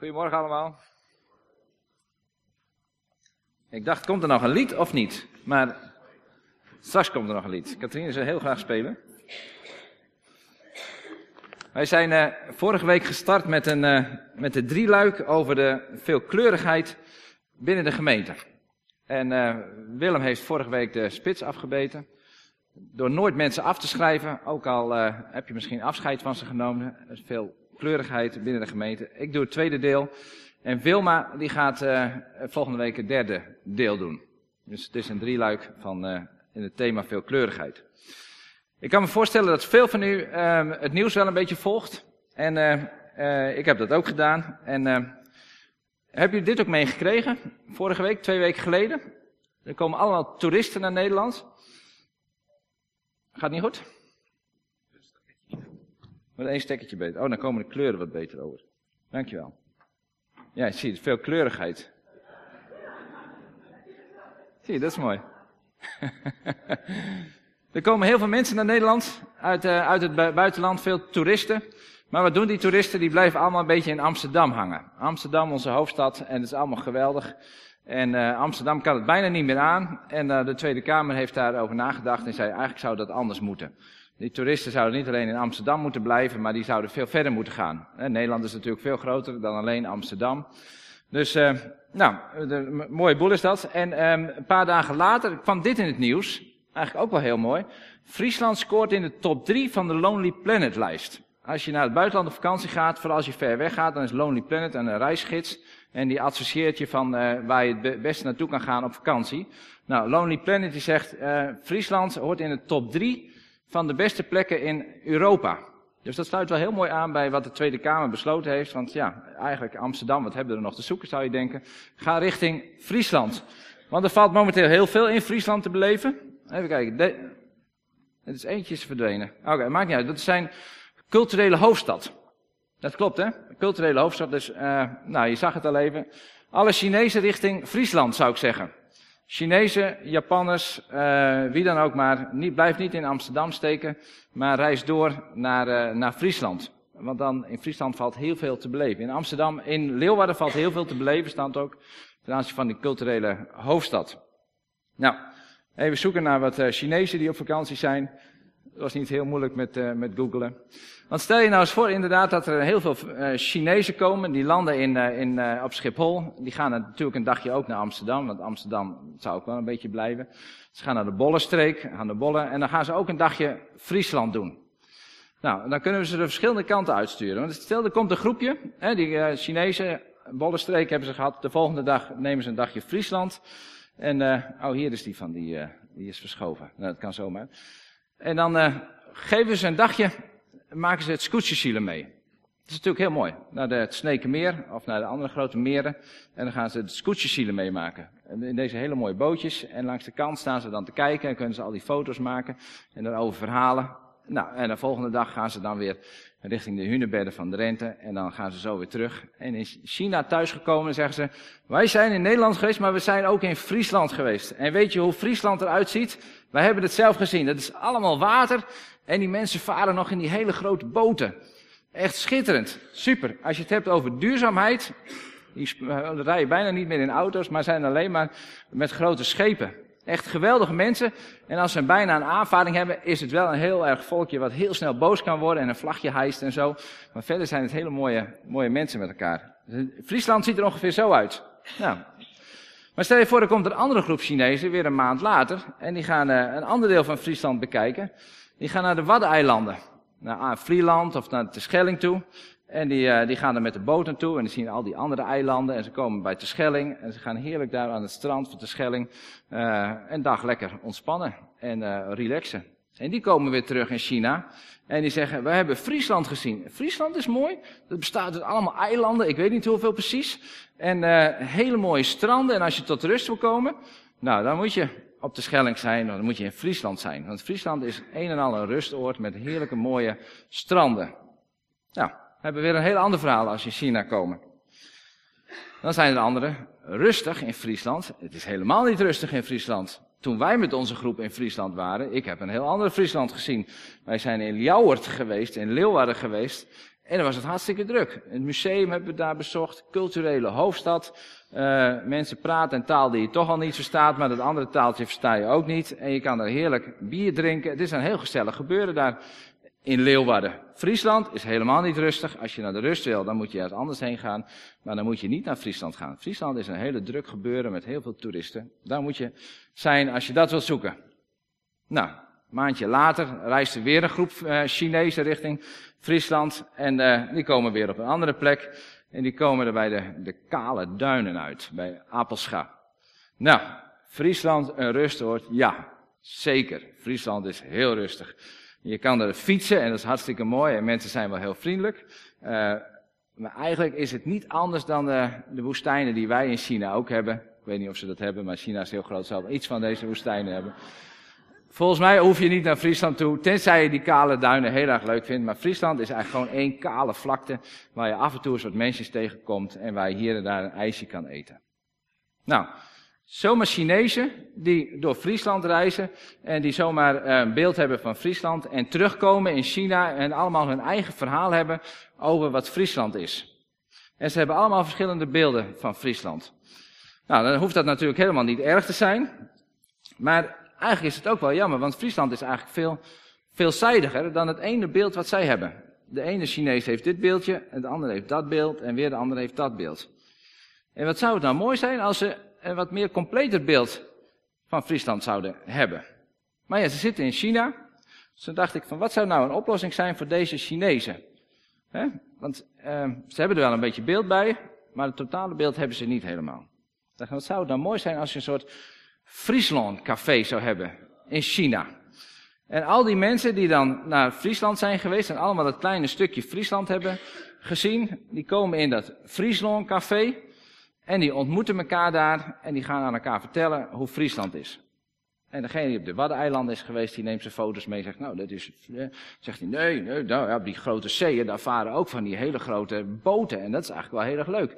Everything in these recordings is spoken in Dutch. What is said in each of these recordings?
Goedemorgen allemaal. Ik dacht, komt er nog een lied of niet? Maar straks komt er nog een lied. Katrien zou heel graag spelen. Wij zijn uh, vorige week gestart met, een, uh, met de drieluik over de veelkleurigheid binnen de gemeente. En uh, Willem heeft vorige week de spits afgebeten. Door nooit mensen af te schrijven, ook al heb je misschien afscheid van ze genomen. Veel kleurigheid binnen de gemeente. Ik doe het tweede deel. En Wilma die gaat uh, volgende week het derde deel doen. Dus het is een drieluik van uh, in het thema veelkleurigheid. Ik kan me voorstellen dat veel van u uh, het nieuws wel een beetje volgt. En uh, ik heb dat ook gedaan. En heb u dit ook meegekregen? Vorige week, twee weken geleden. Er komen allemaal toeristen naar Nederland. Gaat niet goed? Met één stekkertje beter. Oh, dan komen de kleuren wat beter over. Dankjewel. Ja, je ziet, veel kleurigheid. Zie je, dat is mooi. er komen heel veel mensen naar Nederland, uit, uh, uit het buitenland, veel toeristen. Maar wat doen die toeristen? Die blijven allemaal een beetje in Amsterdam hangen. Amsterdam, onze hoofdstad, en het is allemaal geweldig. En uh, Amsterdam kan het bijna niet meer aan. En uh, de Tweede Kamer heeft daarover nagedacht en zei eigenlijk zou dat anders moeten. Die toeristen zouden niet alleen in Amsterdam moeten blijven, maar die zouden veel verder moeten gaan. Nederland is natuurlijk veel groter dan alleen Amsterdam. Dus, uh, nou, een mooie boel is dat. En um, een paar dagen later kwam dit in het nieuws. Eigenlijk ook wel heel mooi. Friesland scoort in de top 3 van de Lonely Planet lijst. Als je naar het buitenland op vakantie gaat, vooral als je ver weg gaat, dan is Lonely Planet een reisgids. En die adviseert je van waar je het beste naartoe kan gaan op vakantie. Nou, Lonely Planet die zegt, uh, Friesland hoort in de top 3 van de beste plekken in Europa. Dus dat sluit wel heel mooi aan bij wat de Tweede Kamer besloten heeft. Want ja, eigenlijk Amsterdam, wat hebben we er nog te zoeken, zou je denken. Ga richting Friesland. Want er valt momenteel heel veel in Friesland te beleven. Even kijken. Het is eentjes verdwenen. Oké, maakt niet uit. Dat is zijn culturele hoofdstad. Dat klopt, hè? Culturele hoofdstad. Dus, uh, nou, je zag het al even. Alle Chinezen richting Friesland, zou ik zeggen. Chinezen, Japanners, uh, wie dan ook maar, niet, niet in Amsterdam steken, maar reis door naar, uh, naar Friesland. Want dan in Friesland valt heel veel te beleven. In Amsterdam, in Leeuwarden valt heel veel te beleven, staat ook ten aanzien van die culturele hoofdstad. Nou, even zoeken naar wat uh, Chinezen die op vakantie zijn. Dat was niet heel moeilijk met, uh, met googlen. Want stel je nou eens voor inderdaad dat er heel veel uh, Chinezen komen, die landen in, uh, in, op Schiphol. Die gaan natuurlijk een dagje ook naar Amsterdam, want Amsterdam zou ook wel een beetje blijven. Ze gaan naar de Bollenstreek, aan de Bollen, en dan gaan ze ook een dagje Friesland doen. Nou, dan kunnen we ze de verschillende kanten uitsturen. Want stel, er komt een groepje, hè, die Chinezen, Bollenstreek hebben ze gehad. De volgende dag nemen ze een dagje Friesland. En, oh, hier is die van, die, die is verschoven. Nou, dat kan zomaar. En dan geven ze een dagje maken ze het scootjesielen mee. Dat is natuurlijk heel mooi. Naar de, het Snekenmeer of naar de andere grote meren. En dan gaan ze het scootjesielen meemaken. In deze hele mooie bootjes. En langs de kant staan ze dan te kijken en kunnen ze al die foto's maken. En daarover verhalen. Nou, en de volgende dag gaan ze dan weer richting de hunebedden van Drenthe. En dan gaan ze zo weer terug. En in China thuisgekomen zeggen ze, wij zijn in Nederland geweest, maar we zijn ook in Friesland geweest. En weet je hoe Friesland eruit ziet? Wij hebben het zelf gezien. Dat is allemaal water. En die mensen varen nog in die hele grote boten. Echt schitterend. Super. Als je het hebt over duurzaamheid. Die rijden bijna niet meer in auto's, maar zijn alleen maar met grote schepen. Echt geweldige mensen. En als ze bijna een aanvaring hebben, is het wel een heel erg volkje wat heel snel boos kan worden en een vlagje hijst en zo. Maar verder zijn het hele mooie, mooie mensen met elkaar. Friesland ziet er ongeveer zo uit. Nou. Maar stel je voor, er komt een andere groep Chinezen weer een maand later. En die gaan uh, een ander deel van Friesland bekijken. Die gaan naar de Waddeneilanden. Naar Vlieland of naar de Schelling toe. En die, uh, die gaan er met de boot naartoe en die zien al die andere eilanden. En ze komen bij Terschelling en ze gaan heerlijk daar aan het strand van Terschelling uh, een dag lekker ontspannen en uh, relaxen. En die komen weer terug in China. En die zeggen, we hebben Friesland gezien. Friesland is mooi. Dat bestaat uit allemaal eilanden. Ik weet niet hoeveel precies. En hele mooie stranden. En als je tot rust wil komen, nou, dan moet je op de Schelling zijn, dan moet je in Friesland zijn. Want Friesland is een en al een rustoord met heerlijke mooie stranden. Nou, hebben we weer een heel ander verhaal als je in China komen. Dan zijn er anderen rustig in Friesland. Het is helemaal niet rustig in Friesland. Toen wij met onze groep in Friesland waren, ik heb een heel ander Friesland gezien. Wij zijn in Ljouwert geweest, in Leeuwarden geweest. En dan was het hartstikke druk. Het museum hebben we daar bezocht, culturele hoofdstad. Uh, mensen praten een taal die je toch al niet verstaat, maar dat andere taaltje versta je ook niet. En je kan daar heerlijk bier drinken. Het is een heel gezellig gebeuren daar in Leeuwarden. Friesland is helemaal niet rustig. Als je naar de rust wil, dan moet je ergens anders heen gaan. Maar dan moet je niet naar Friesland gaan. Friesland is een hele druk gebeuren met heel veel toeristen. Daar moet je zijn als je dat wilt zoeken. Nou, een maandje later reist er weer een groep uh, Chinezen richting Friesland. En uh, die komen weer op een andere plek. En die komen er bij de, de kale duinen uit, bij Apelscha. Nou, Friesland een rustoord? Ja, zeker. Friesland is heel rustig. Je kan er fietsen en dat is hartstikke mooi en mensen zijn wel heel vriendelijk. Uh, maar eigenlijk is het niet anders dan de, de, woestijnen die wij in China ook hebben. Ik weet niet of ze dat hebben, maar China is heel groot, zal iets van deze woestijnen hebben. Volgens mij hoef je niet naar Friesland toe, tenzij je die kale duinen heel erg leuk vindt. Maar Friesland is eigenlijk gewoon één kale vlakte, waar je af en toe een soort mensjes tegenkomt en waar je hier en daar een ijsje kan eten. Nou, zomaar Chinezen die door Friesland reizen en die zomaar eh, een beeld hebben van Friesland en terugkomen in China en allemaal hun eigen verhaal hebben over wat Friesland is. En ze hebben allemaal verschillende beelden van Friesland. Nou, dan hoeft dat natuurlijk helemaal niet erg te zijn. Maar eigenlijk is het ook wel jammer, want Friesland is eigenlijk veel veelzijdiger dan het ene beeld wat zij hebben. De ene Chinees heeft dit beeldje, en de andere heeft dat beeld, en weer de andere heeft dat beeld. En wat zou het nou mooi zijn als ze een wat meer completer beeld van Friesland zouden hebben. Maar ja, ze zitten in China. Dus toen dacht ik van, wat zou nou een oplossing zijn voor deze Chinezen? Want uh, ze hebben er wel een beetje beeld bij, maar het totale beeld hebben ze niet helemaal. Ik dacht, wat zou het nou mooi zijn als je een soort Friesland café zou hebben in China. En al die mensen die dan naar Friesland zijn geweest en allemaal dat kleine stukje Friesland hebben gezien, die komen in dat Friesland café en die ontmoeten elkaar daar en die gaan aan elkaar vertellen hoe Friesland is. En degene die op de Waddeneilanden is geweest, die neemt zijn foto's mee en zegt, nou, dat is, eh, zegt hij, nee, nee, nou, ja, die grote zeeën, daar varen ook van die hele grote boten en dat is eigenlijk wel heel erg leuk.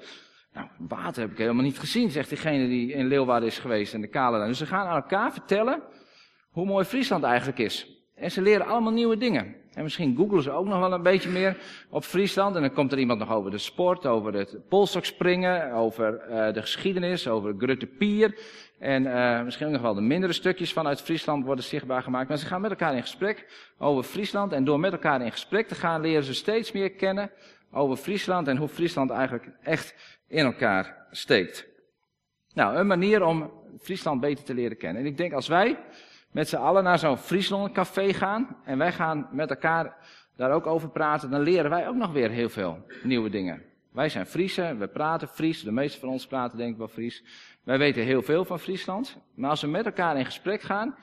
Nou, water heb ik helemaal niet gezien, zegt diegene die in Leeuwarden is geweest en de Kale. Dus ze gaan aan elkaar vertellen hoe mooi Friesland eigenlijk is. En ze leren allemaal nieuwe dingen. En misschien googelen ze ook nog wel een beetje meer op Friesland. En dan komt er iemand nog over de sport, over het polstokspringen, over uh, de geschiedenis, over Grutte Pier. En uh, misschien nog wel de mindere stukjes vanuit Friesland worden zichtbaar gemaakt. Maar ze gaan met elkaar in gesprek over Friesland. En door met elkaar in gesprek te gaan, leren ze steeds meer kennen over Friesland en hoe Friesland eigenlijk echt in elkaar steekt. Nou, een manier om Friesland beter te leren kennen. En ik denk als wij met z'n allen naar zo'n Friesland café gaan en wij gaan met elkaar daar ook over praten, dan leren wij ook nog weer heel veel nieuwe dingen. Wij zijn Friesen, we praten Fries, de meeste van ons praten denk ik wel Fries. Wij weten heel veel van Friesland, maar als we met elkaar in gesprek gaan,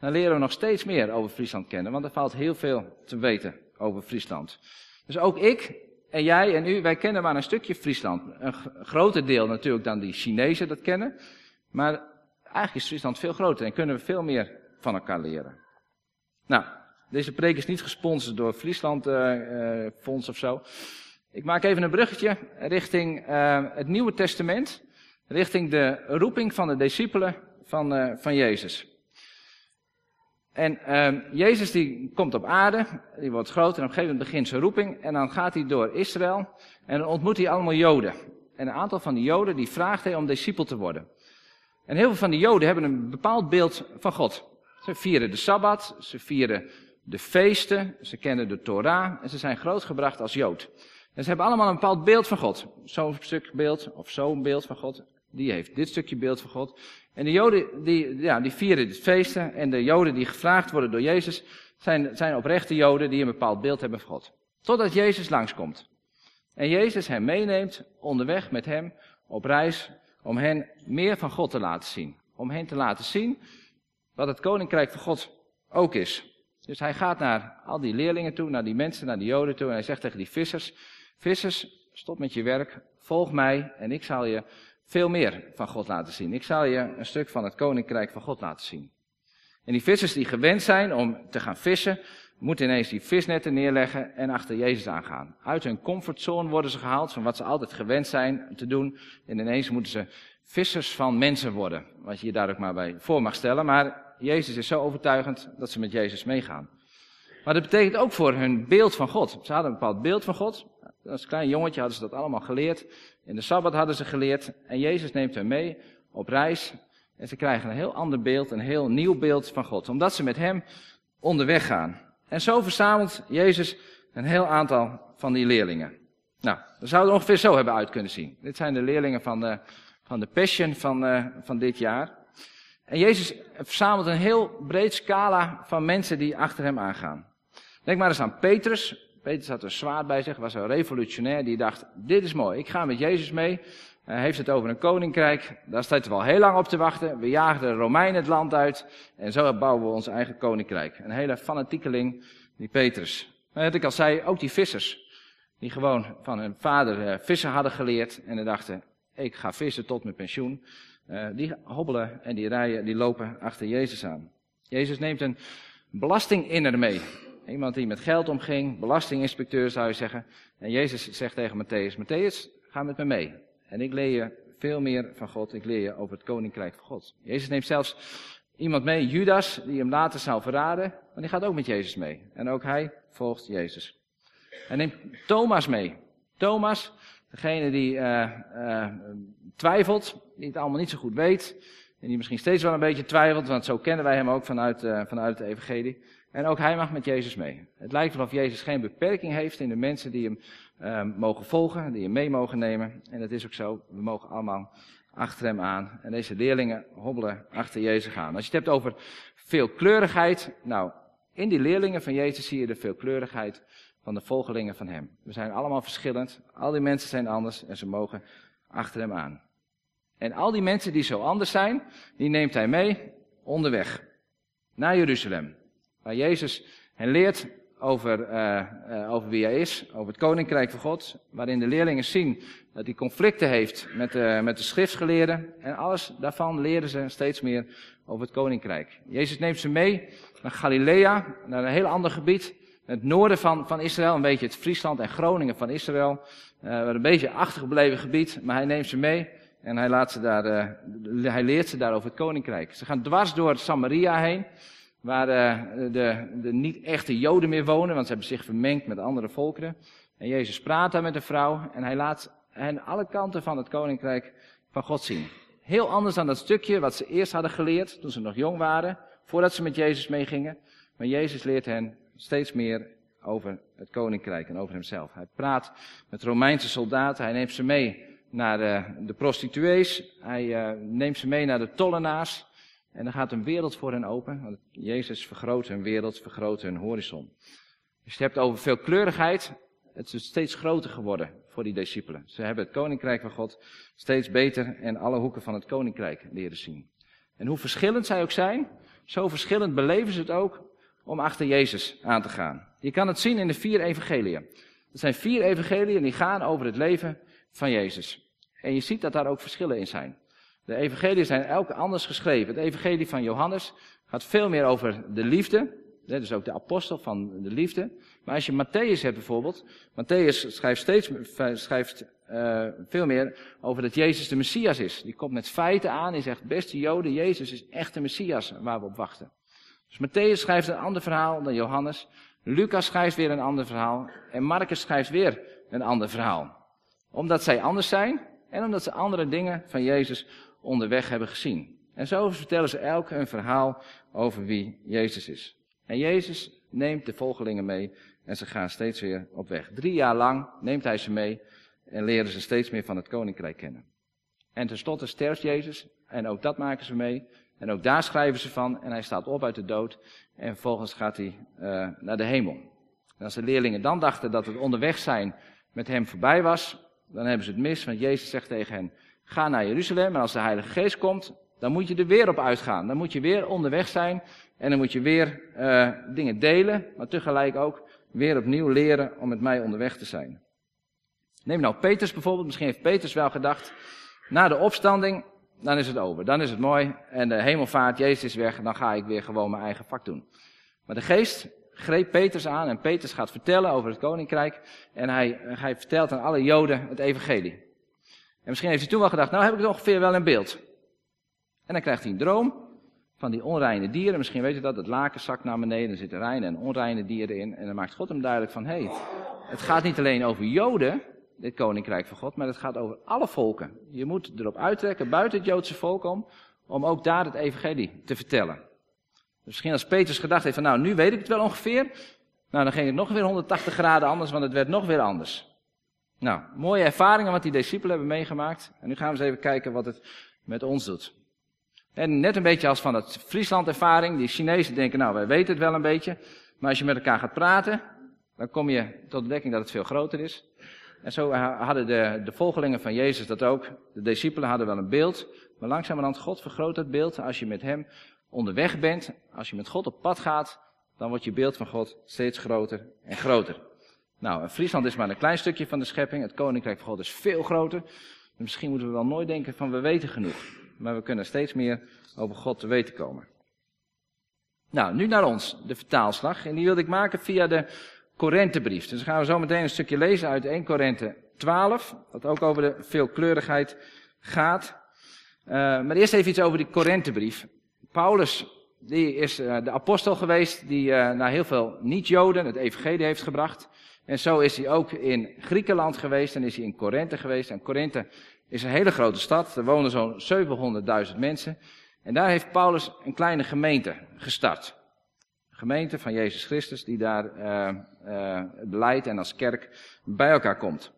dan leren we nog steeds meer over Friesland kennen, want er valt heel veel te weten over Friesland. Dus ook ik en jij en u, wij kennen maar een stukje Friesland. Een groter deel natuurlijk dan die Chinezen dat kennen. Maar eigenlijk is Friesland veel groter en kunnen we veel meer van elkaar leren. Nou, deze preek is niet gesponsord door Friesland uh, Fonds of zo. Ik maak even een bruggetje richting uh, het Nieuwe Testament. Richting de roeping van de discipelen van, van Jezus. En uh, Jezus die komt op aarde, die wordt groot en op een gegeven moment begint zijn roeping. En dan gaat hij door Israël en dan ontmoet hij allemaal Joden. En een aantal van die Joden die vraagt hij om discipel te worden. En heel veel van die Joden hebben een bepaald beeld van God. Ze vieren de Sabbat, ze vieren de feesten, ze kennen de Torah en ze zijn grootgebracht als Jood. En ze hebben allemaal een bepaald beeld van God. Zo'n stuk beeld of zo'n beeld van God. Die heeft dit stukje beeld van God. En de Joden die, ja, die vieren dit feesten. En de Joden die gevraagd worden door Jezus, zijn, zijn oprechte Joden die een bepaald beeld hebben van God. Totdat Jezus langskomt. En Jezus hen meeneemt onderweg met hem op reis om hen meer van God te laten zien. Om hen te laten zien wat het koninkrijk van God ook is. Dus hij gaat naar al die leerlingen toe, naar die mensen, naar die Joden toe. En hij zegt tegen die vissers: Vissers, stop met je werk, volg mij en ik zal je veel meer van God laten zien. Ik zal je een stuk van het koninkrijk van God laten zien. En die vissers die gewend zijn om te gaan vissen, moeten ineens die visnetten neerleggen en achter Jezus aangaan. Uit hun comfortzone worden ze gehaald van wat ze altijd gewend zijn te doen. En ineens moeten ze vissers van mensen worden. Wat je je daar ook maar bij voor mag stellen. Maar Jezus is zo overtuigend dat ze met Jezus meegaan. Maar dat betekent ook voor hun beeld van God. Ze hadden een bepaald beeld van God. Als klein jongetje hadden ze dat allemaal geleerd. In de Sabbat hadden ze geleerd. En Jezus neemt hen mee op reis. En ze krijgen een heel ander beeld, een heel nieuw beeld van God. Omdat ze met hem onderweg gaan. En zo verzamelt Jezus een heel aantal van die leerlingen. Nou, dat zouden we ongeveer zo hebben uit kunnen zien. Dit zijn de leerlingen van de, van de Passion van, uh, van dit jaar. En Jezus verzamelt een heel breed scala van mensen die achter hem aangaan. Denk maar eens aan Petrus. Petrus had een zwaard bij zich, was een revolutionair. Die dacht, dit is mooi, ik ga met Jezus mee. Hij heeft het over een koninkrijk. Daar staat hij wel heel lang op te wachten. We jagen de Romeinen het land uit. En zo bouwen we ons eigen koninkrijk. Een hele fanatiekeling, die Petrus. Maar wat ik al zei, ook die vissers. Die gewoon van hun vader uh, vissen hadden geleerd. En die dachten, ik ga vissen tot mijn pensioen. Uh, die hobbelen en die rijden, die lopen achter Jezus aan. Jezus neemt een belastinginner mee. Iemand die met geld omging, belastinginspecteur zou je zeggen. En Jezus zegt tegen Matthäus, Matthäus, ga met me mee. En ik leer je veel meer van God. Ik leer je over het koninkrijk van God. Jezus neemt zelfs iemand mee, Judas, die hem later zou verraden. Maar die gaat ook met Jezus mee. En ook hij volgt Jezus. Hij neemt Thomas mee. Thomas, degene die uh, uh, twijfelt, die het allemaal niet zo goed weet. En die misschien steeds wel een beetje twijfelt, want zo kennen wij hem ook vanuit, uh, vanuit de evangelie. En ook hij mag met Jezus mee. Het lijkt alsof Jezus geen beperking heeft in de mensen die hem uh, mogen volgen, die hem mee mogen nemen. En dat is ook zo. We mogen allemaal achter hem aan. En deze leerlingen hobbelen achter Jezus gaan. Als je het hebt over veelkleurigheid, nou, in die leerlingen van Jezus zie je de veelkleurigheid van de volgelingen van hem. We zijn allemaal verschillend. Al die mensen zijn anders en ze mogen achter hem aan. En al die mensen die zo anders zijn, die neemt hij mee onderweg naar Jeruzalem. Waar Jezus hen leert over, uh, over wie hij is, over het koninkrijk van God. Waarin de leerlingen zien dat hij conflicten heeft met de, met de schriftgeleerden. En alles daarvan leren ze steeds meer over het koninkrijk. Jezus neemt ze mee naar Galilea, naar een heel ander gebied. Het noorden van, van Israël, een beetje het Friesland en Groningen van Israël. Uh, een beetje achtergebleven gebied, maar hij neemt ze mee. En hij, laat ze daar, hij leert ze daar over het koninkrijk. Ze gaan dwars door Samaria heen waar de, de, de niet-echte Joden meer wonen, want ze hebben zich vermengd met andere volkeren. En Jezus praat daar met de vrouw en hij laat hen alle kanten van het koninkrijk van God zien. Heel anders dan dat stukje wat ze eerst hadden geleerd toen ze nog jong waren, voordat ze met Jezus meegingen. Maar Jezus leert hen steeds meer over het koninkrijk en over hemzelf. Hij praat met Romeinse soldaten, hij neemt ze mee naar de, de prostituees, hij uh, neemt ze mee naar de tollenaars. En dan gaat een wereld voor hen open. Want Jezus vergroot hun wereld, vergroot hun horizon. Als je hebt over veelkleurigheid, het is steeds groter geworden voor die discipelen. Ze hebben het koninkrijk van God steeds beter en alle hoeken van het koninkrijk leren zien. En hoe verschillend zij ook zijn, zo verschillend beleven ze het ook om achter Jezus aan te gaan. Je kan het zien in de vier evangeliën. Er zijn vier evangeliën die gaan over het leven van Jezus. En je ziet dat daar ook verschillen in zijn. De evangelieën zijn elke anders geschreven. Het evangelie van Johannes gaat veel meer over de liefde. Dus ook de apostel van de liefde. Maar als je Matthäus hebt bijvoorbeeld. Matthäus schrijft steeds schrijft, uh, veel meer over dat Jezus de Messias is. Die komt met feiten aan. Die zegt, beste Joden, Jezus is echt de Messias waar we op wachten. Dus Matthäus schrijft een ander verhaal dan Johannes. Lucas schrijft weer een ander verhaal. En Marcus schrijft weer een ander verhaal. Omdat zij anders zijn. En omdat ze andere dingen van Jezus onderweg hebben gezien. En zo vertellen ze elk een verhaal over wie Jezus is. En Jezus neemt de volgelingen mee en ze gaan steeds weer op weg. Drie jaar lang neemt hij ze mee en leren ze steeds meer van het koninkrijk kennen. En tenslotte sterft Jezus en ook dat maken ze mee. En ook daar schrijven ze van en hij staat op uit de dood en vervolgens gaat hij uh, naar de hemel. En als de leerlingen dan dachten dat het onderweg zijn met hem voorbij was, dan hebben ze het mis, want Jezus zegt tegen hen, Ga naar Jeruzalem en als de Heilige Geest komt, dan moet je er weer op uitgaan. Dan moet je weer onderweg zijn en dan moet je weer uh, dingen delen, maar tegelijk ook weer opnieuw leren om met mij onderweg te zijn. Neem nou Peters bijvoorbeeld. Misschien heeft Peters wel gedacht, na de opstanding, dan is het over. Dan is het mooi en de hemelvaart, Jezus is weg, dan ga ik weer gewoon mijn eigen vak doen. Maar de geest greep Peters aan en Peters gaat vertellen over het koninkrijk en hij, hij vertelt aan alle Joden het evangelie. En misschien heeft hij toen wel gedacht, nou heb ik het ongeveer wel in beeld. En dan krijgt hij een droom van die onreine dieren. Misschien weet je dat, het laken zakt naar beneden, er zitten reine en onreine dieren in. En dan maakt God hem duidelijk van, hé, hey, het gaat niet alleen over Joden, dit koninkrijk van God, maar het gaat over alle volken. Je moet erop uittrekken, buiten het Joodse volk om, om ook daar het evangelie te vertellen. Dus misschien als Petrus gedacht heeft van nou, nu weet ik het wel ongeveer. Nou, dan ging het nog weer 180 graden anders, want het werd nog weer anders. Nou, mooie ervaringen wat die discipelen hebben meegemaakt. En nu gaan we eens even kijken wat het met ons doet. En net een beetje als van het Friesland ervaring. Die Chinezen denken, nou, wij weten het wel een beetje. Maar als je met elkaar gaat praten, dan kom je tot de dekking dat het veel groter is. En zo hadden de, de volgelingen van Jezus dat ook. De discipelen hadden wel een beeld. Maar langzamerhand, God vergroot dat beeld. Als je met hem onderweg bent, als je met God op pad gaat, dan wordt je beeld van God steeds groter en groter. Nou, Friesland is maar een klein stukje van de schepping. Het koninkrijk van God is veel groter. Misschien moeten we wel nooit denken van we weten genoeg. Maar we kunnen steeds meer over God te weten komen. Nou, nu naar ons, de vertaalslag. En die wilde ik maken via de Korinthebrief. Dus gaan we zo meteen een stukje lezen uit 1 Korinthe 12. Dat ook over de veelkleurigheid gaat. Uh, maar eerst even iets over die Korinthebrief. Paulus, die is uh, de apostel geweest die uh, naar heel veel niet-Joden het evangelie heeft gebracht. En zo is hij ook in Griekenland geweest en is hij in Korinthe geweest. En Korinthe is een hele grote stad. Er wonen zo'n 700.000 mensen. En daar heeft Paulus een kleine gemeente gestart. Een gemeente van Jezus Christus die daar uh, uh, beleidt en als kerk bij elkaar komt.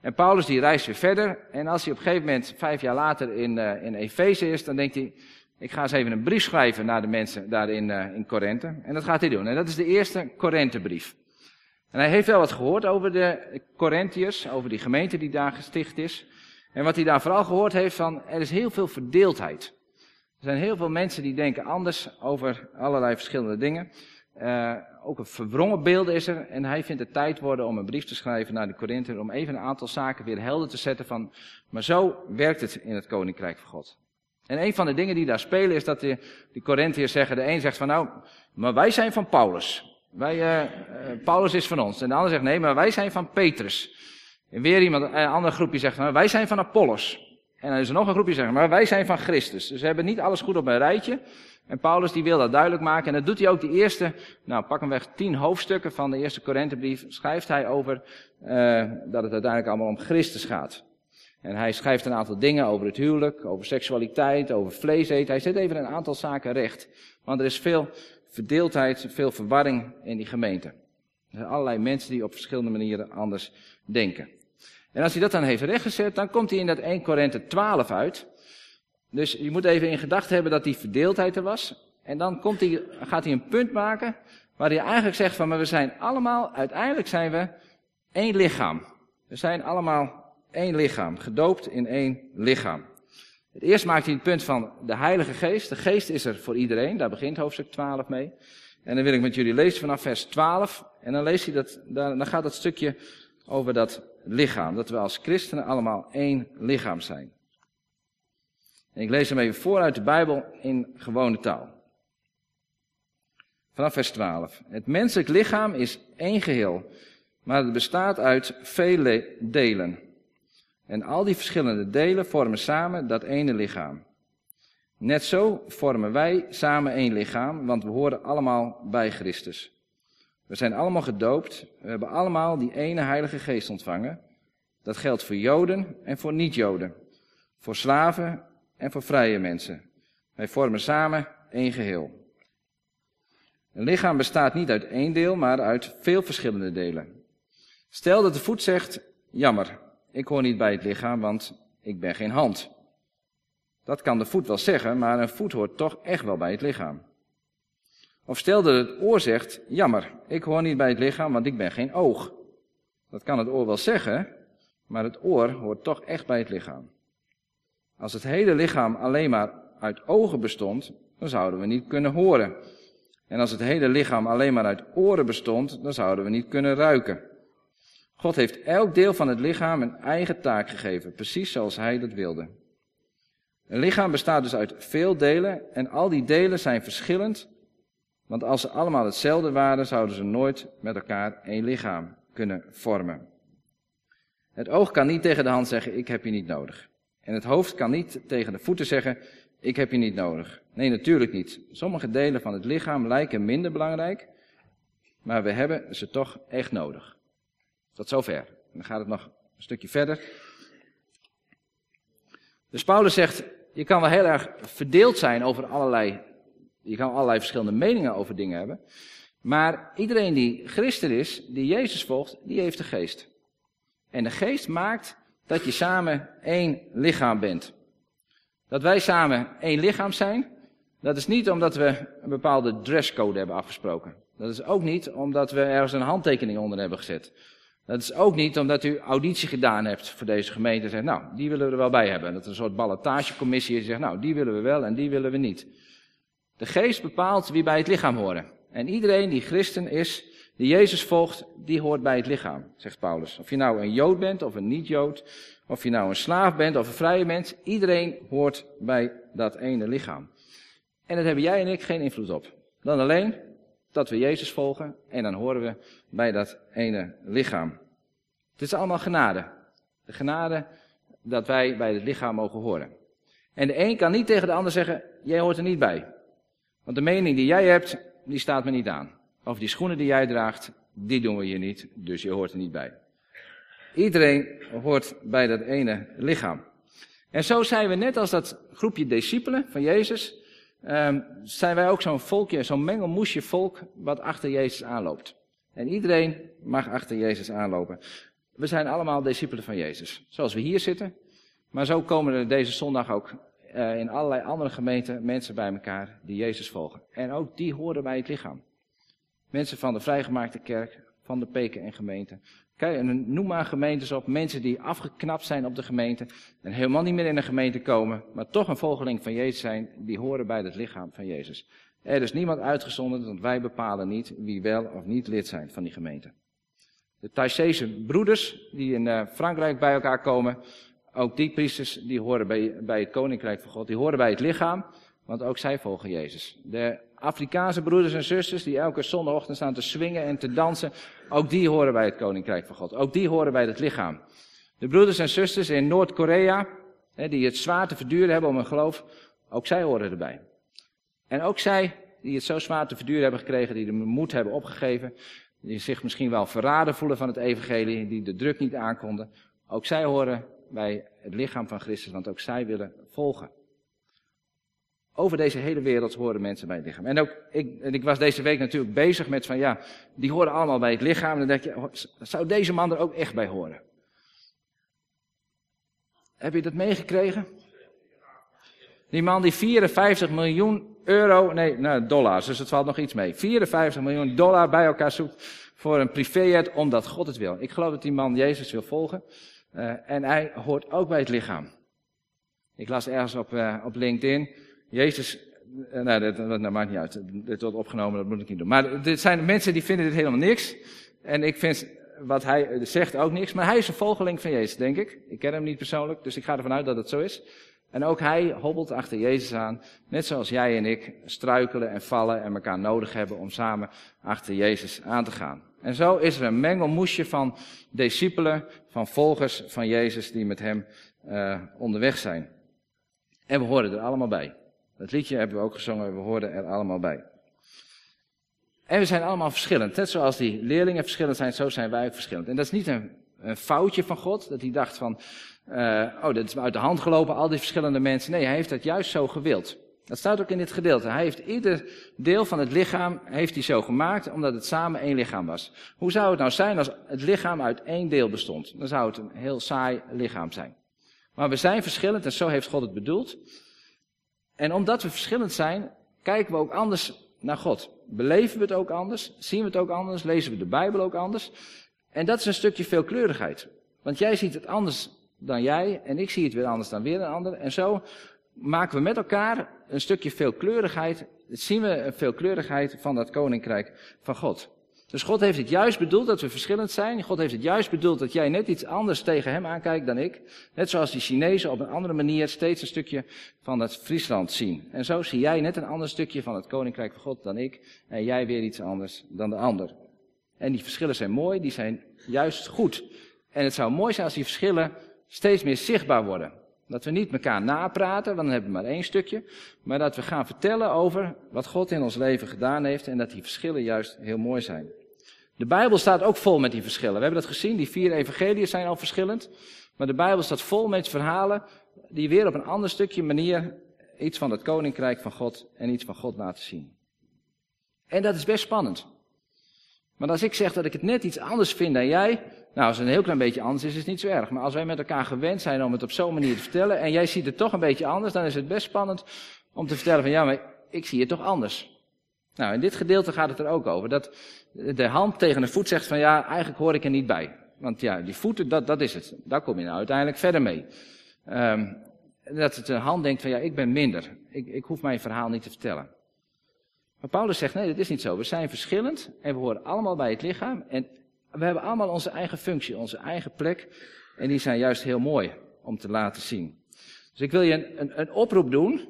En Paulus die reist weer verder. En als hij op een gegeven moment, vijf jaar later, in, uh, in Efeze is, dan denkt hij, ik ga eens even een brief schrijven naar de mensen daar in, in Korinthe. En dat gaat hij doen. En dat is de eerste Korinthebrief. En hij heeft wel wat gehoord over de Corinthiërs, over die gemeente die daar gesticht is. En wat hij daar vooral gehoord heeft van, er is heel veel verdeeldheid. Er zijn heel veel mensen die denken anders over allerlei verschillende dingen. Uh, ook een verwrongen beeld is er. En hij vindt het tijd worden om een brief te schrijven naar de Korinther. Om even een aantal zaken weer helder te zetten van, maar zo werkt het in het Koninkrijk van God. En een van de dingen die daar spelen is dat de, die Corinthiërs zeggen, de een zegt van nou, maar wij zijn van Paulus. Wij, uh, Paulus is van ons. En de ander zegt nee, maar wij zijn van Petrus. En weer iemand, een ander groepje zegt, nou, wij zijn van Apollos. En dan is er nog een groepje zegt, maar wij zijn van Christus. Dus we hebben niet alles goed op een rijtje. En Paulus die wil dat duidelijk maken. En dat doet hij ook de eerste, nou pak hem weg, tien hoofdstukken van de eerste Korinthebrief. Schrijft hij over uh, dat het uiteindelijk allemaal om Christus gaat. En hij schrijft een aantal dingen over het huwelijk, over seksualiteit, over vlees eten. Hij zet even een aantal zaken recht. Want er is veel verdeeldheid, veel verwarring in die gemeente. Er zijn allerlei mensen die op verschillende manieren anders denken. En als hij dat dan heeft rechtgezet, dan komt hij in dat 1 Korinthe 12 uit. Dus je moet even in gedachten hebben dat die verdeeldheid er was. En dan komt hij, gaat hij een punt maken waar hij eigenlijk zegt van, maar we zijn allemaal, uiteindelijk zijn we één lichaam. We zijn allemaal één lichaam, gedoopt in één lichaam. Het eerst maakt hij het punt van de Heilige Geest. De Geest is er voor iedereen, daar begint hoofdstuk 12 mee. En dan wil ik met jullie lezen vanaf vers 12. En dan leest hij dat, dan gaat dat stukje over dat lichaam. Dat we als christenen allemaal één lichaam zijn. En ik lees hem even voor uit de Bijbel in gewone taal. Vanaf vers 12. Het menselijk lichaam is één geheel, maar het bestaat uit vele delen. En al die verschillende delen vormen samen dat ene lichaam. Net zo vormen wij samen één lichaam, want we horen allemaal bij Christus. We zijn allemaal gedoopt, we hebben allemaal die ene Heilige Geest ontvangen. Dat geldt voor Joden en voor niet-Joden, voor slaven en voor vrije mensen. Wij vormen samen één geheel. Een lichaam bestaat niet uit één deel, maar uit veel verschillende delen. Stel dat de voet zegt, jammer, ik hoor niet bij het lichaam, want ik ben geen hand. Dat kan de voet wel zeggen, maar een voet hoort toch echt wel bij het lichaam. Of stel dat het oor zegt, jammer, ik hoor niet bij het lichaam, want ik ben geen oog. Dat kan het oor wel zeggen, maar het oor hoort toch echt bij het lichaam. Als het hele lichaam alleen maar uit ogen bestond, dan zouden we niet kunnen horen. En als het hele lichaam alleen maar uit oren bestond, dan zouden we niet kunnen ruiken. God heeft elk deel van het lichaam een eigen taak gegeven, precies zoals hij dat wilde. Een lichaam bestaat dus uit veel delen en al die delen zijn verschillend, want als ze allemaal hetzelfde waren, zouden ze nooit met elkaar één lichaam kunnen vormen. Het oog kan niet tegen de hand zeggen, ik heb je niet nodig. En het hoofd kan niet tegen de voeten zeggen, ik heb je niet nodig. Nee, natuurlijk niet. Sommige delen van het lichaam lijken minder belangrijk, maar we hebben ze toch echt nodig. Tot zover. Dan gaat het nog een stukje verder. Dus Paulus zegt, je kan wel heel erg verdeeld zijn over allerlei, je kan allerlei verschillende meningen over dingen hebben. Maar iedereen die christen is, die Jezus volgt, die heeft de geest. En de geest maakt dat je samen één lichaam bent. Dat wij samen één lichaam zijn, dat is niet omdat we een bepaalde dresscode hebben afgesproken. Dat is ook niet omdat we ergens een handtekening onder hebben gezet. Dat is ook niet omdat u auditie gedaan hebt voor deze gemeente en zegt, nou, die willen we er wel bij hebben. Dat er een soort ballotagecommissie is die zegt, nou, die willen we wel en die willen we niet. De geest bepaalt wie bij het lichaam horen. En iedereen die christen is, die Jezus volgt, die hoort bij het lichaam, zegt Paulus. Of je nou een Jood bent of een niet-Jood, of je nou een slaaf bent of een vrije mens, iedereen hoort bij dat ene lichaam. En daar hebben jij en ik geen invloed op. Dan alleen dat we Jezus volgen en dan horen we bij dat ene lichaam. Het is allemaal genade. De genade dat wij bij het lichaam mogen horen. En de een kan niet tegen de ander zeggen, jij hoort er niet bij. Want de mening die jij hebt, die staat me niet aan. Of die schoenen die jij draagt, die doen we hier niet, dus je hoort er niet bij. Iedereen hoort bij dat ene lichaam. En zo zijn we net als dat groepje discipelen van Jezus, um, zijn wij ook zo'n volkje, zo'n mengelmoesje volk wat achter Jezus aanloopt. En iedereen mag achter Jezus aanlopen. We zijn allemaal discipelen van Jezus. Zoals we hier zitten. Maar zo komen er deze zondag ook uh, in allerlei andere gemeenten mensen bij elkaar die Jezus volgen. En ook die horen bij het lichaam. Mensen van de vrijgemaakte kerk, van de peken en gemeente. Kijk, noem maar gemeentes op. Mensen die afgeknapt zijn op de gemeente. En helemaal niet meer in een gemeente komen. Maar toch een volgeling van Jezus zijn. Die horen bij het lichaam van Jezus. Er is niemand uitgezonderd, want wij bepalen niet wie wel of niet lid zijn van die gemeente. De Thaisese broeders die in uh, Frankrijk bij elkaar komen. Ook die priesters die horen bij, bij het koninkrijk van God. Die horen bij het lichaam. Want ook zij volgen Jezus. De Afrikaanse broeders en zusters die elke zondagochtend staan te swingen en te dansen. Ook die horen bij het koninkrijk van God. Ook die horen bij het lichaam. De broeders en zusters in Noord-Korea, die het zwaar te verduren hebben om hun geloof, ook zij horen erbij. En ook zij, die het zo zwaar te verduren hebben gekregen, die de moed hebben opgegeven, die zich misschien wel verraden voelen van het evangelie, die de druk niet aankonden, ook zij horen bij het lichaam van Christus, want ook zij willen volgen. Over deze hele wereld horen mensen bij het lichaam. En ook, ik, en ik was deze week natuurlijk bezig met van ja, die horen allemaal bij het lichaam. En dan denk je, oh, zou deze man er ook echt bij horen? Heb je dat meegekregen? Die man die 54 miljoen euro, nee, nou, dollars, dus het valt nog iets mee. 54 miljoen dollar bij elkaar zoekt voor een privéjet, omdat God het wil. Ik geloof dat die man Jezus wil volgen. Uh, en hij hoort ook bij het lichaam. Ik las ergens op, uh, op LinkedIn Jezus, eh, nou, dat, dat, dat, maakt niet uit. Dit wordt opgenomen, dat moet ik niet doen. Maar dit zijn mensen die vinden dit helemaal niks. En ik vind wat hij zegt ook niks. Maar hij is een volgeling van Jezus, denk ik. Ik ken hem niet persoonlijk, dus ik ga ervan uit dat het zo is. En ook hij hobbelt achter Jezus aan. Net zoals jij en ik struikelen en vallen en elkaar nodig hebben om samen achter Jezus aan te gaan. En zo is er een mengelmoesje van discipelen, van volgers van Jezus die met hem uh, onderweg zijn. En we horen er allemaal bij. Dat liedje hebben we ook gezongen, we hoorden er allemaal bij. En we zijn allemaal verschillend. Net zoals die leerlingen verschillend zijn, zo zijn wij ook verschillend. En dat is niet een, een foutje van God, dat hij dacht van, uh, oh, dat is uit de hand gelopen, al die verschillende mensen. Nee, hij heeft dat juist zo gewild. Dat staat ook in dit gedeelte. Hij heeft ieder deel van het lichaam heeft hij zo gemaakt, omdat het samen één lichaam was. Hoe zou het nou zijn als het lichaam uit één deel bestond? Dan zou het een heel saai lichaam zijn. Maar we zijn verschillend en zo heeft God het bedoeld. En omdat we verschillend zijn, kijken we ook anders naar God. Beleven we het ook anders? Zien we het ook anders? Lezen we de Bijbel ook anders? En dat is een stukje veelkleurigheid. Want jij ziet het anders dan jij en ik zie het weer anders dan weer een ander. En zo maken we met elkaar een stukje veelkleurigheid. Zien we een veelkleurigheid van dat koninkrijk van God. Dus God heeft het juist bedoeld dat we verschillend zijn. God heeft het juist bedoeld dat jij net iets anders tegen hem aankijkt dan ik. Net zoals die Chinezen op een andere manier steeds een stukje van het Friesland zien. En zo zie jij net een ander stukje van het Koninkrijk van God dan ik. En jij weer iets anders dan de ander. En die verschillen zijn mooi, die zijn juist goed. En het zou mooi zijn als die verschillen steeds meer zichtbaar worden. Dat we niet elkaar napraten, want dan hebben we maar één stukje. Maar dat we gaan vertellen over wat God in ons leven gedaan heeft en dat die verschillen juist heel mooi zijn. De Bijbel staat ook vol met die verschillen. We hebben dat gezien, die vier evangeliën zijn al verschillend. Maar de Bijbel staat vol met verhalen die weer op een ander stukje manier iets van het koninkrijk van God en iets van God laten zien. En dat is best spannend. Maar als ik zeg dat ik het net iets anders vind dan jij, nou als het een heel klein beetje anders is, is het niet zo erg. Maar als wij met elkaar gewend zijn om het op zo'n manier te vertellen en jij ziet het toch een beetje anders, dan is het best spannend om te vertellen van ja, maar ik zie het toch anders. Nou, in dit gedeelte gaat het er ook over. Dat de hand tegen de voet zegt van ja, eigenlijk hoor ik er niet bij. Want ja, die voeten, dat, dat is het. Daar kom je nou uiteindelijk verder mee. Um, dat de hand denkt van ja, ik ben minder. Ik, ik hoef mijn verhaal niet te vertellen. Maar Paulus zegt nee, dat is niet zo. We zijn verschillend en we horen allemaal bij het lichaam. En we hebben allemaal onze eigen functie, onze eigen plek. En die zijn juist heel mooi om te laten zien. Dus ik wil je een, een, oproep doen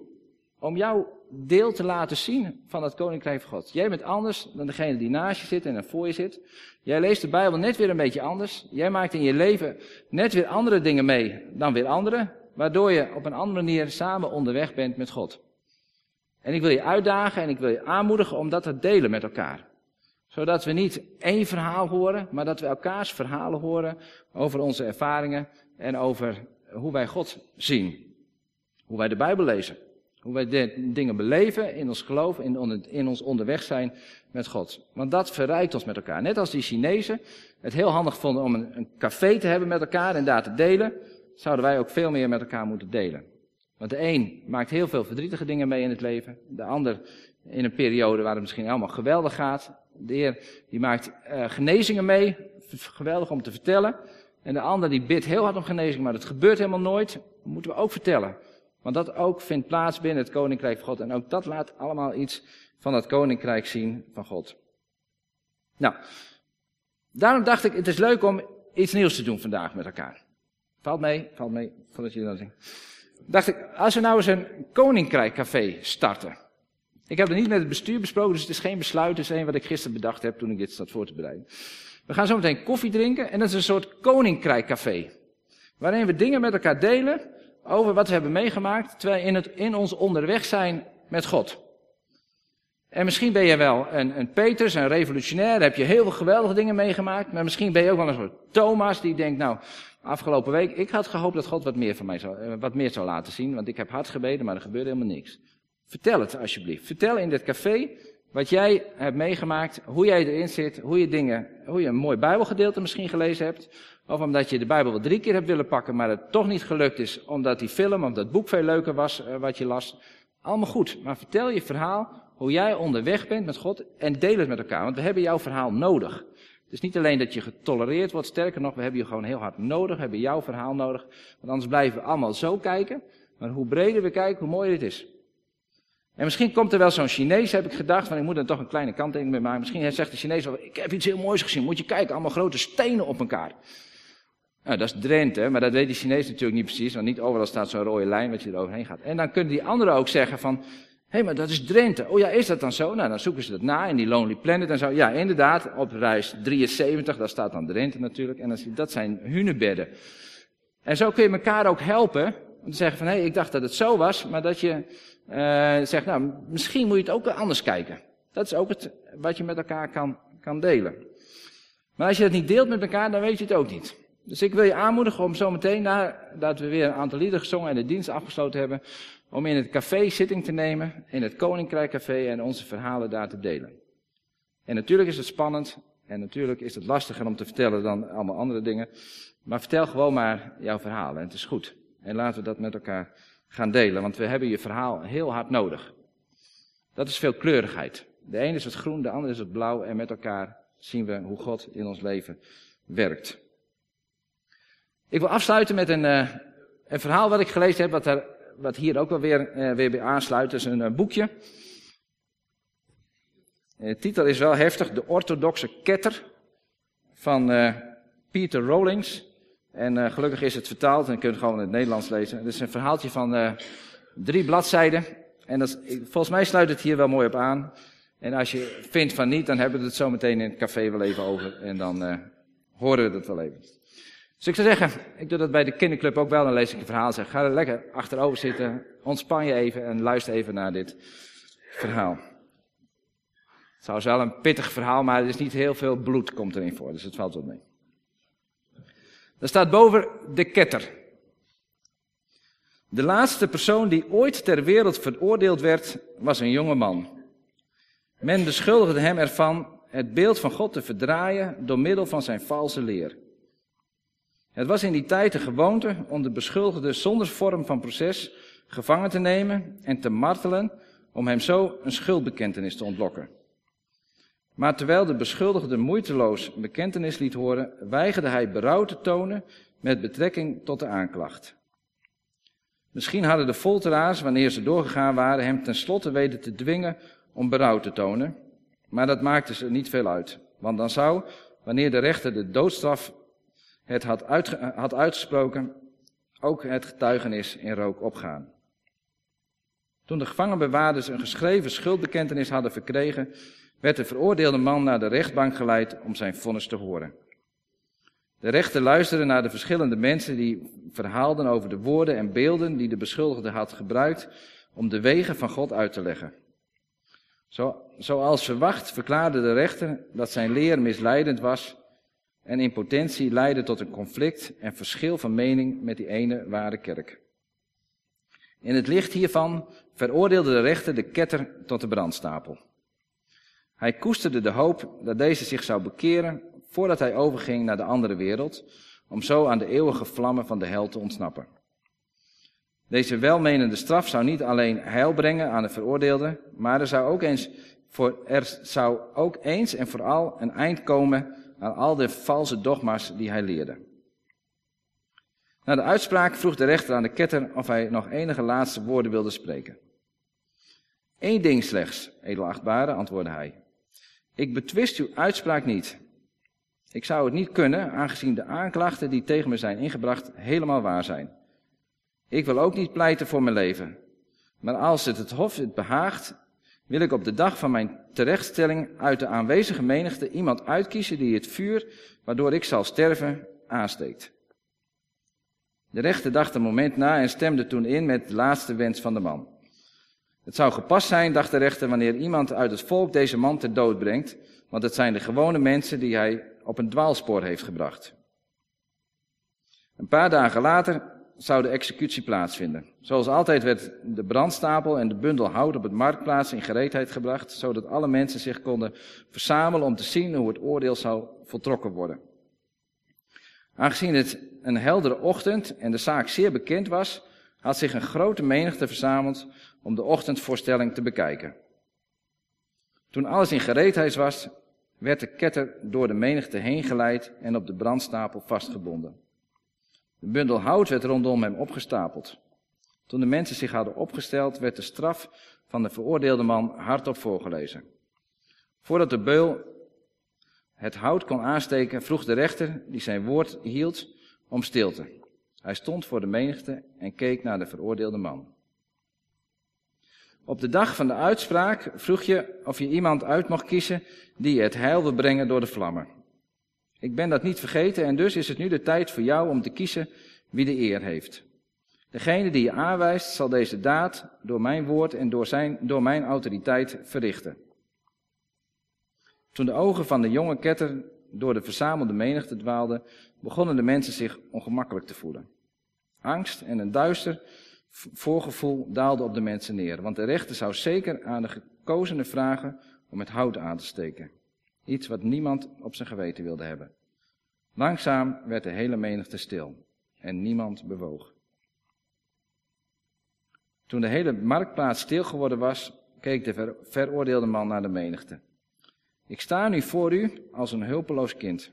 om jouw deel te laten zien van het Koninkrijk van God. Jij bent anders dan degene die naast je zit en er voor je zit. Jij leest de Bijbel net weer een beetje anders. Jij maakt in je leven net weer andere dingen mee dan weer anderen. Waardoor je op een andere manier samen onderweg bent met God. En ik wil je uitdagen en ik wil je aanmoedigen om dat te delen met elkaar. Zodat we niet één verhaal horen, maar dat we elkaars verhalen horen over onze ervaringen en over hoe wij God zien. Hoe wij de Bijbel lezen. Hoe wij dingen beleven in ons geloof, in, in ons onderweg zijn met God. Want dat verrijkt ons met elkaar. Net als die Chinezen het heel handig vonden om een, een café te hebben met elkaar en daar te delen, zouden wij ook veel meer met elkaar moeten delen. Want de een maakt heel veel verdrietige dingen mee in het leven. De ander in een periode waar het misschien allemaal geweldig gaat. De Heer die maakt uh, genezingen mee. Geweldig om te vertellen. En de ander die bidt heel hard om genezing, maar dat gebeurt helemaal nooit. Dat moeten we ook vertellen. Want dat ook vindt plaats binnen het koninkrijk van God. En ook dat laat allemaal iets van het koninkrijk zien van God. Nou, daarom dacht ik, het is leuk om iets nieuws te doen vandaag met elkaar. Valt mee, valt mee, voordat jullie dat zien. Dacht ik, als we nou eens een koninkrijkcafé starten. Ik heb het niet met het bestuur besproken, dus het is geen besluit. Het is een wat ik gisteren bedacht heb toen ik dit zat voor te bereiden. We gaan zo meteen koffie drinken en dat is een soort koninkrijkcafé. Waarin we dingen met elkaar delen over wat we hebben meegemaakt terwijl we in, het, in ons onderweg zijn met God. En misschien ben je wel een, een Peters, een revolutionair, heb je heel veel geweldige dingen meegemaakt. Maar misschien ben je ook wel een soort Thomas die denkt, nou, afgelopen week, ik had gehoopt dat God wat meer van mij zou, eh, wat meer zou laten zien. Want ik heb hard gebeden, maar er gebeurde helemaal niks. Vertel het alsjeblieft. Vertel in dit café wat jij hebt meegemaakt, hoe jij erin zit, hoe je dingen, hoe je een mooi Bijbelgedeelte misschien gelezen hebt. Of omdat je de Bijbel wel drie keer hebt willen pakken, maar het toch niet gelukt is, omdat die film of dat boek veel leuker was uh, wat je las. Allemaal goed. Maar vertel je verhaal, hoe jij onderweg bent met God en deel het met elkaar. Want we hebben jouw verhaal nodig. Het is niet alleen dat je getolereerd wordt, sterker nog, we hebben je gewoon heel hard nodig, we hebben jouw verhaal nodig. Want anders blijven we allemaal zo kijken. Maar hoe breder we kijken, hoe mooier het is. En misschien komt er wel zo'n Chinees, heb ik gedacht, van ik moet er toch een kleine kanttekening mee maken. Misschien zegt de Chinees wel, ik heb iets heel moois gezien, moet je kijken, allemaal grote stenen op elkaar. Nou, dat is Drenthe, maar dat weet die Chinees natuurlijk niet precies, want niet overal staat zo'n rode lijn wat je eroverheen gaat. En dan kunnen die anderen ook zeggen van, hé, hey, maar dat is Drenthe. Oh ja, is dat dan zo? Nou, dan zoeken ze dat na in die Lonely Planet en zo. Ja, inderdaad, op reis 73, daar staat dan Drenthe natuurlijk, en dan, dat zijn hunebedden. En zo kun je elkaar ook helpen, om te zeggen van, hé, hey, ik dacht dat het zo was, maar dat je uh, zegt, nou, misschien moet je het ook anders kijken. Dat is ook het, wat je met elkaar kan, kan delen. Maar als je het niet deelt met elkaar, dan weet je het ook niet. Dus ik wil je aanmoedigen om zometeen, nadat we weer een aantal liederen gezongen en de dienst afgesloten hebben, om in het café zitting te nemen, in het Koninkrijk Café en onze verhalen daar te delen. En natuurlijk is het spannend en natuurlijk is het lastiger om te vertellen dan allemaal andere dingen. Maar vertel gewoon maar jouw verhalen en het is goed. En laten we dat met elkaar gaan delen, want we hebben je verhaal heel hard nodig. Dat is veelkleurigheid. De ene is het groen, de andere is het blauw en met elkaar zien we hoe God in ons leven werkt. Ik wil afsluiten met een, uh, een verhaal wat ik gelezen heb, wat, wat hier ook wel weer, uh, weer bij aansluit. Het is een uh, boekje. De titel is wel heftig, De Orthodoxe Ketter van Peter Rawlings. En gelukkig is het vertaald en je kunt het gewoon in het Nederlands lezen. Het is een verhaaltje van drie bladzijden. En dat is, volgens mij sluit het hier wel mooi op aan. En als je vindt van niet, dan hebben we het zo meteen in het café wel even over. En dan horen we het wel even. Dus ik zou zeggen, ik doe dat bij de kinderclub ook wel, dan lees ik een verhaal. Zeg, ga er lekker achterover zitten, ontspan je even en luister even naar dit verhaal. Het zou wel een pittig verhaal, maar er is niet heel veel bloed komt erin voor, dus het valt wel mee. Er staat boven de ketter. De laatste persoon die ooit ter wereld veroordeeld werd, was een jonge man. Men beschuldigde hem ervan het beeld van God te verdraaien door middel van zijn valse leer. Het was in die tijd de gewoonte om de beschuldigde zonder vorm van proces gevangen te nemen en te martelen om hem zo een schuldbekentenis te ontlokken. Maar terwijl de beschuldigde moeiteloos bekentenis liet horen, weigerde hij berouw te tonen met betrekking tot de aanklacht. Misschien hadden de folteraars, wanneer ze doorgegaan waren, hem tenslotte weten te dwingen om berouw te tonen, maar dat maakte ze niet veel uit. Want dan zou, wanneer de rechter de doodstraf het had, had uitgesproken, ook het getuigenis in rook opgaan. Toen de gevangenbewaarders een geschreven schuldbekentenis hadden verkregen, werd de veroordeelde man naar de rechtbank geleid om zijn vonnis te horen. De rechter luisterde naar de verschillende mensen die verhaalden over de woorden en beelden die de beschuldigde had gebruikt om de wegen van God uit te leggen. Zo, zoals verwacht verklaarde de rechter dat zijn leer misleidend was en in potentie leidde tot een conflict en verschil van mening met die ene ware kerk. In het licht hiervan veroordeelde de rechter de ketter tot de brandstapel. Hij koesterde de hoop dat deze zich zou bekeren voordat hij overging naar de andere wereld, om zo aan de eeuwige vlammen van de hel te ontsnappen. Deze welmenende straf zou niet alleen heil brengen aan de veroordeelde, maar er zou ook eens, voor, er zou ook eens en vooral een eind komen aan al de valse dogma's die hij leerde. Na de uitspraak vroeg de rechter aan de ketter of hij nog enige laatste woorden wilde spreken. Eén ding slechts, edelachtbare, antwoordde hij. Ik betwist uw uitspraak niet. Ik zou het niet kunnen, aangezien de aanklachten die tegen me zijn ingebracht helemaal waar zijn. Ik wil ook niet pleiten voor mijn leven. Maar als het het Hof het behaagt, wil ik op de dag van mijn terechtstelling uit de aanwezige menigte iemand uitkiezen die het vuur, waardoor ik zal sterven, aansteekt. De rechter dacht een moment na en stemde toen in met de laatste wens van de man. Het zou gepast zijn, dacht de rechter, wanneer iemand uit het volk deze man ter dood brengt, want het zijn de gewone mensen die hij op een dwaalspoor heeft gebracht. Een paar dagen later zou de executie plaatsvinden. Zoals altijd werd de brandstapel en de bundel hout op het marktplaats in gereedheid gebracht, zodat alle mensen zich konden verzamelen om te zien hoe het oordeel zou voltrokken worden. Aangezien het een heldere ochtend en de zaak zeer bekend was, had zich een grote menigte verzameld om de ochtendvoorstelling te bekijken. Toen alles in gereedheid was, werd de ketter door de menigte heen geleid en op de brandstapel vastgebonden. De bundel hout werd rondom hem opgestapeld. Toen de mensen zich hadden opgesteld, werd de straf van de veroordeelde man hardop voorgelezen. Voordat de beul het hout kon aansteken, vroeg de rechter, die zijn woord hield, om stilte. Hij stond voor de menigte en keek naar de veroordeelde man. Op de dag van de uitspraak vroeg je of je iemand uit mocht kiezen die het heil wil brengen door de vlammen. Ik ben dat niet vergeten en dus is het nu de tijd voor jou om te kiezen wie de eer heeft. Degene die je aanwijst zal deze daad door mijn woord en door, zijn, door mijn autoriteit verrichten. Toen de ogen van de jonge ketter door de verzamelde menigte dwaalden, begonnen de mensen zich ongemakkelijk te voelen. Angst en een duister voorgevoel daalde op de mensen neer, want de rechter zou zeker aan de gekozenen vragen om het hout aan te steken. Iets wat niemand op zijn geweten wilde hebben. Langzaam werd de hele menigte stil en niemand bewoog. Toen de hele marktplaats stil geworden was, keek de veroordeelde man naar de menigte. Ik sta nu voor u als een hulpeloos kind.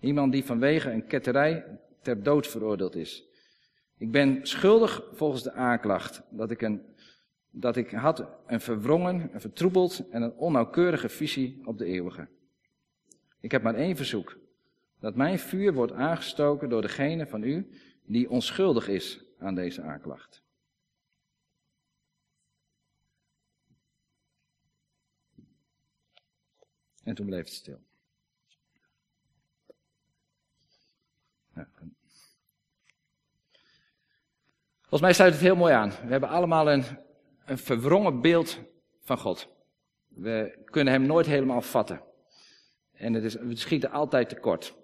Iemand die vanwege een ketterij ter dood veroordeeld is. Ik ben schuldig volgens de aanklacht dat ik, een, dat ik had een verwrongen, een vertroebeld en een onnauwkeurige visie op de eeuwige. Ik heb maar één verzoek. Dat mijn vuur wordt aangestoken door degene van u die onschuldig is aan deze aanklacht. En toen bleef het stil. Volgens mij sluit het heel mooi aan. We hebben allemaal een, een verwrongen beeld van God. We kunnen hem nooit helemaal vatten. En het is, we schieten altijd tekort.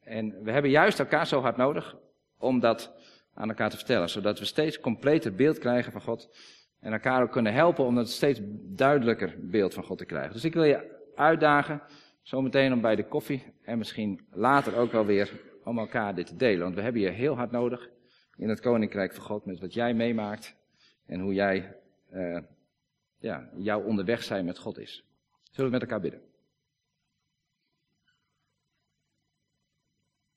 En we hebben juist elkaar zo hard nodig om dat aan elkaar te vertellen. Zodat we steeds completer beeld krijgen van God. En elkaar ook kunnen helpen om een steeds duidelijker beeld van God te krijgen. Dus ik wil je uitdagen, zometeen om bij de koffie en misschien later ook wel weer, om elkaar dit te delen. Want we hebben je heel hard nodig in het Koninkrijk van God met wat jij meemaakt en hoe jij, uh, ja, jouw onderweg zijn met God is. Zullen we met elkaar bidden?